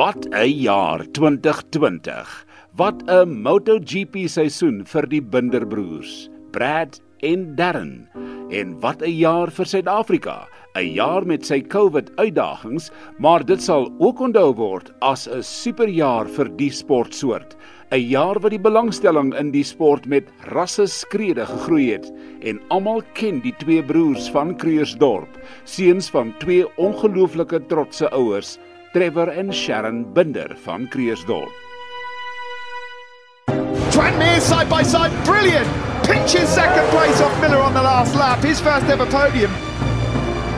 Wat 'n jaar 2020. Wat 'n MotoGP seisoen vir die Binderbroers, Brad en Darren. En wat 'n jaar vir Suid-Afrika. 'n Jaar met sy COVID uitdagings, maar dit sal ook onthou word as 'n superjaar vir die sportsoort. 'n Jaar wat die belangstelling in die sport met rasse skrede gegroei het en almal ken die twee broers van Kreursdorp, seuns van twee ongelooflike trotse ouers. Trevor en Sharon Binder van Kreersdorp. Tranmere side by side, brilliant! Pinches second place off Miller on the last lap, his first ever podium.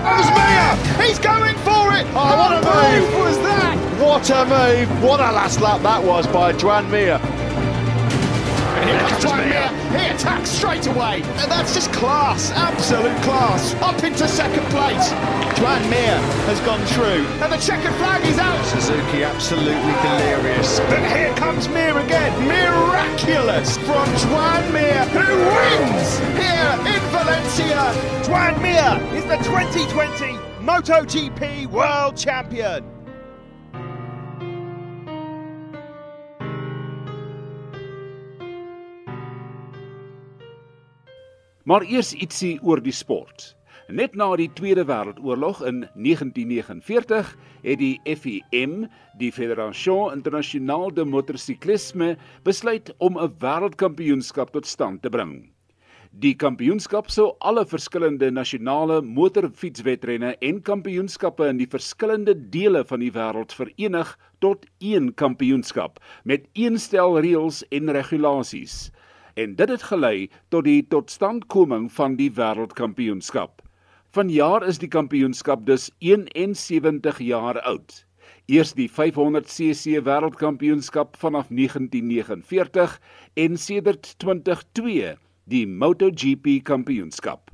There's Meyer! He's going for it! Oh, what a move was that! What a move! What a last lap that was by Tranmere. Here comes Meyer. He attacks straight away. And that's just class, absolute class. Up into second place. Joan Mir has gone through. And the checkered flag is out. Suzuki absolutely delirious. But here comes Mir again. Miraculous from Joan Mir, who wins here in Valencia. Joan Mir is the 2020 MotoGP World Champion. Maar eers ietsie oor die sport. Net na die Tweede Wêreldoorlog in 1949 het die FIM, die Fédération Internationale de Motorcyclisme, besluit om 'n wêreldkampioenskap tot stand te bring. Die kampioenskap sou alle verskillende nasionale motorfietswedrenne en kampioenskappe in die verskillende dele van die wêreld verenig tot een kampioenskap met een stel reëls en regulasies en dit het gelei tot die totstandkoming van die wêreldkampioenskap. Vanjaar is die kampioenskap dus 71 jaar oud. Eers die 500cc wêreldkampioenskap vanaf 1949 en sedert 2002 die MotoGP kampioenskap.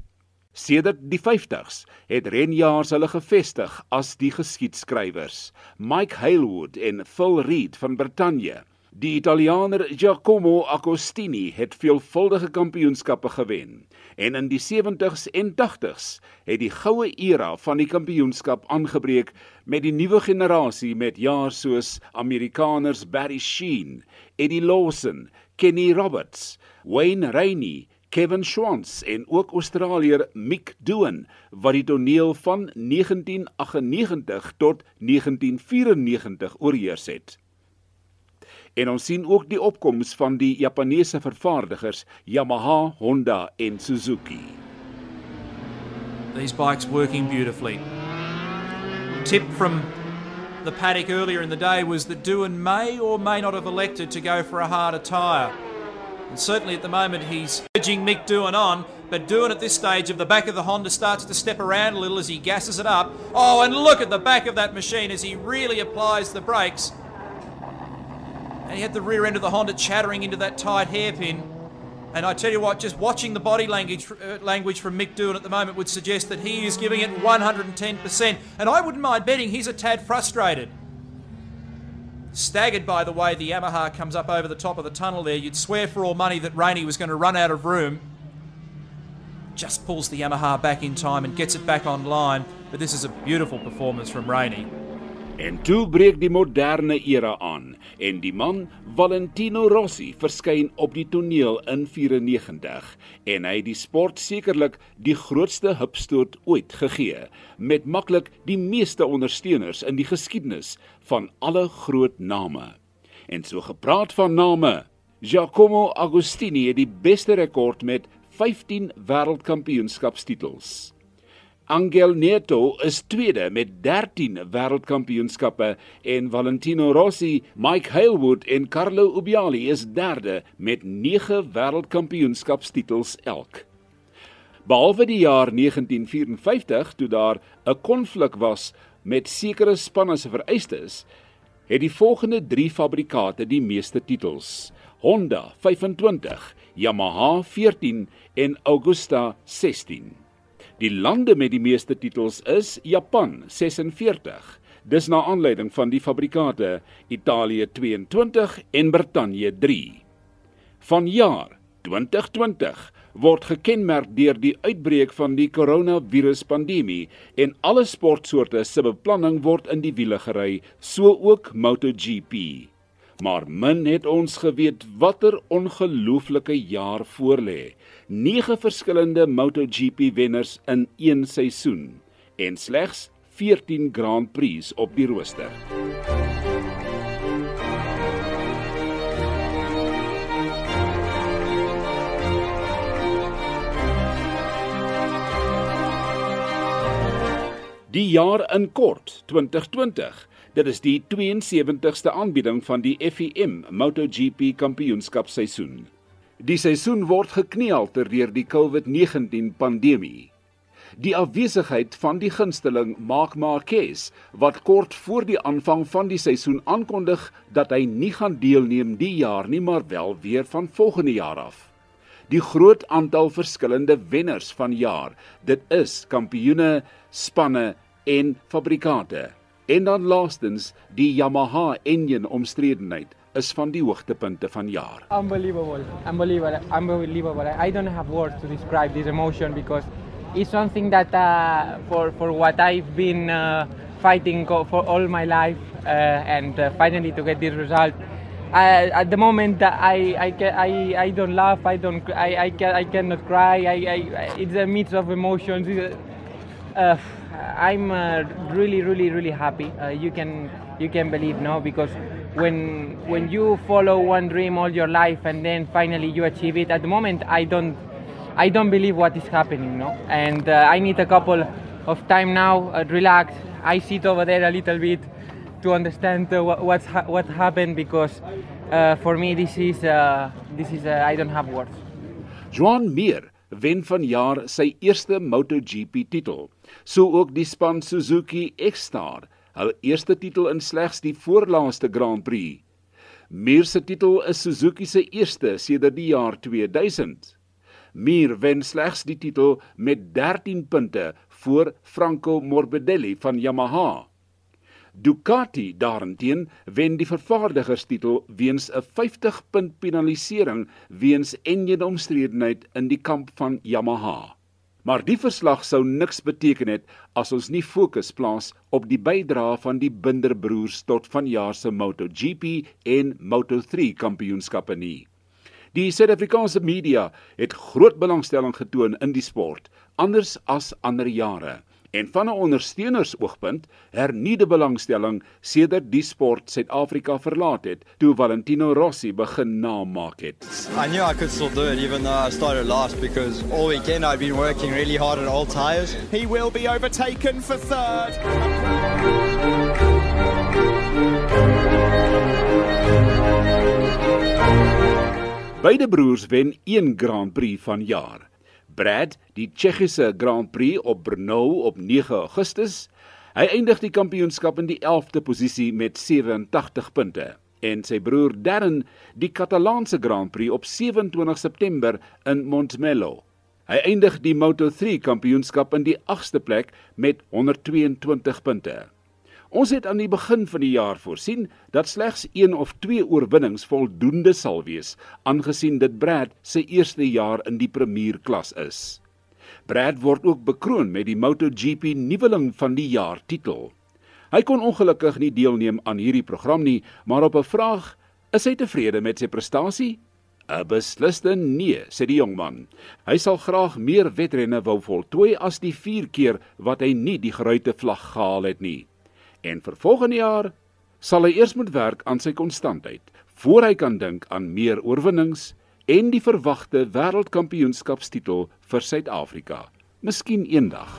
Sedert die 50s het renjaars hulle gevestig as die geskiedskrywers, Mike Hailwood en Phil Reed van Brittanje. Die Italianer Giacomo Agostini het veelvuldige kampioenskappe gewen en in die 70s en 80s het die goue era van die kampioenskap aangebreek met die nuwe generasie met jare soos Amerikaners Barry Sheene, Eddie Lawson, Kenny Roberts, Wayne Rainey, Kevin Schwantz en ook Australier Mick Doohan wat die toneel van 1998 tot 1994 oorheers het. En ons sien ook die opkoms van die Japaneese vervaardigers Yamaha, Honda en Suzuki. These bikes working beautifully. Tip from the paddock earlier in the day was that Doohan may or may not have elected to go for a harder tyre. And certainly at the moment he's urging Mick Doohan on, but Doohan at this stage of the back of the Honda starts to step around a little as he gasses it up. Oh, and look at the back of that machine as he really applies the brakes. And he had the rear end of the Honda chattering into that tight hairpin. And I tell you what, just watching the body language, uh, language from Mick Doohan at the moment would suggest that he is giving it 110%. And I wouldn't mind betting he's a tad frustrated. Staggered by the way the Yamaha comes up over the top of the tunnel there, you'd swear for all money that Rainey was going to run out of room. Just pulls the Yamaha back in time and gets it back online. But this is a beautiful performance from Rainey. En toe breek die moderne era aan en die man Valentino Rossi verskyn op die toneel in 94 en hy het die sport sekerlik die grootste hupstoot ooit gegee met maklik die meeste ondersteuners in die geskiedenis van alle groot name. En so gepraat van name, Giacomo Agostini het die beste rekord met 15 wêreldkampioenskapstitels. Angel Neto is tweede met 13 wêreldkampioenskappe en Valentino Rossi, Mike Hailwood en Carlo Ubiali is derde met 9 wêreldkampioenskapstitels elk. Behalwe die jaar 1954 toe daar 'n konflik was met sekere spanne se vereistes, het die volgende 3 fabrikate die meeste titels: Honda 25, Yamaha 14 en Augusta 16. Die lande met die meeste titels is Japan 46. Dis na aanleiding van die fabrikate Italië 22 en Brittanje 3. Van jaar 2020 word gekenmerk deur die uitbreek van die koronaviruspandemie en alle sportsoorte se beplanning word in die wiele gery, so ook MotoGP. Maar min het ons geweet watter ongelooflike jaar voorlê. 9 verskillende MotoGP wenners in een seisoen en slegs 14 Grand Prix op die rooster. Die jaar in kort 2020. Dit is die 72ste aanbieding van die FIM MotoGP Kampioenskapseisoen. Die seisoen word gekneelter deur die COVID-19 pandemie. Die afwesigheid van die gunsteling Marc Marquez wat kort voor die aanvang van die seisoen aankondig dat hy nie gaan deelneem die jaar nie, maar wel weer van volgende jaar af. Die groot aantal verskillende wenners van jaar. Dit is kampioene spanne en fabrikante. En dan laastens die Yamaha engine omstredenheid is van die hoogtepunte van jaar. Unbelievable, unbelievable, unbelievable. I don't have words to describe this emotion because it's something that uh, for for what I've been uh, fighting for all my life uh, and uh, finally to get this result. I, at the moment, I I, I I don't laugh. I don't. I I, can, I cannot cry. I, I it's a mix of emotions. Uh, I'm uh, really, really, really happy. Uh, you can you can believe no because when when you follow one dream all your life and then finally you achieve it. At the moment, I don't I don't believe what is happening. No, and uh, I need a couple of time now. Uh, relax. I sit over there a little bit to understand uh, what's ha- what happened because uh, for me this is this is I don't have words. Joan Mir wen vanjaar sy eerste MotoGP titel. So ook die span Suzuki X-Star, hul eerste titel in slegs die voorlaaste Grand Prix. Mir se titel is Suzuki se eerste sedert die jaar 2000. Mir wen slegs die titel met 13 punte voor Franco Morbidelli van Yamaha. Ducati daarenteen wen die vervaardigerstitel weens 'n 50 punt penalisering weens enjene omstredenheid in die kamp van Yamaha. Maar die verslag sou niks beteken het as ons nie fokus plaas op die bydrae van die Binderbroers tot vanjaar se MotoGP en Moto3 kampioenskappe nie. Die Suid-Afrikaanse media het groot belangstelling getoon in die sport, anders as ander jare en van 'n ondersteunersoogpunt hernieude belangstelling sedert die sport Suid-Afrika verlaat het toe Valentino Rossi begin naam maak het. I knew I could still do it even though I started last because all weekend I've been working really hard on all tires. He will be overtaken for third. Beide broers wen een Grand Prix van jaar. Brad die Tsjechiese Grand Prix op Brno op 9 Augustus. Hy eindig die kampioenskap in die 11de posisie met 87 punte en sy broer Darren die Katalaanse Grand Prix op 27 September in Montmello. Hy eindig die Moto3 kampioenskap in die 8ste plek met 122 punte. Ons het aan die begin van die jaar voorsien dat slegs 1 of 2 oorwinnings voldoende sal wees, aangesien dit Brad se eerste jaar in die Premier klas is. Brad word ook bekroon met die MotoGP nuweling van die jaar titel. Hy kon ongelukkig nie deelneem aan hierdie program nie, maar op 'n vraag, is hy tevrede met sy prestasie? 'n Besliste nee, sê die jongman. Hy sal graag meer wedrenne wou voltooi as die 4 keer wat hy nie die geruite vlag gehaal het nie en vir volgende jaar sal hy eers moet werk aan sy konstantheid voor hy kan dink aan meer oorwinnings en die verwagte wêreldkampioenskapstitel vir Suid-Afrika. Miskien eendag.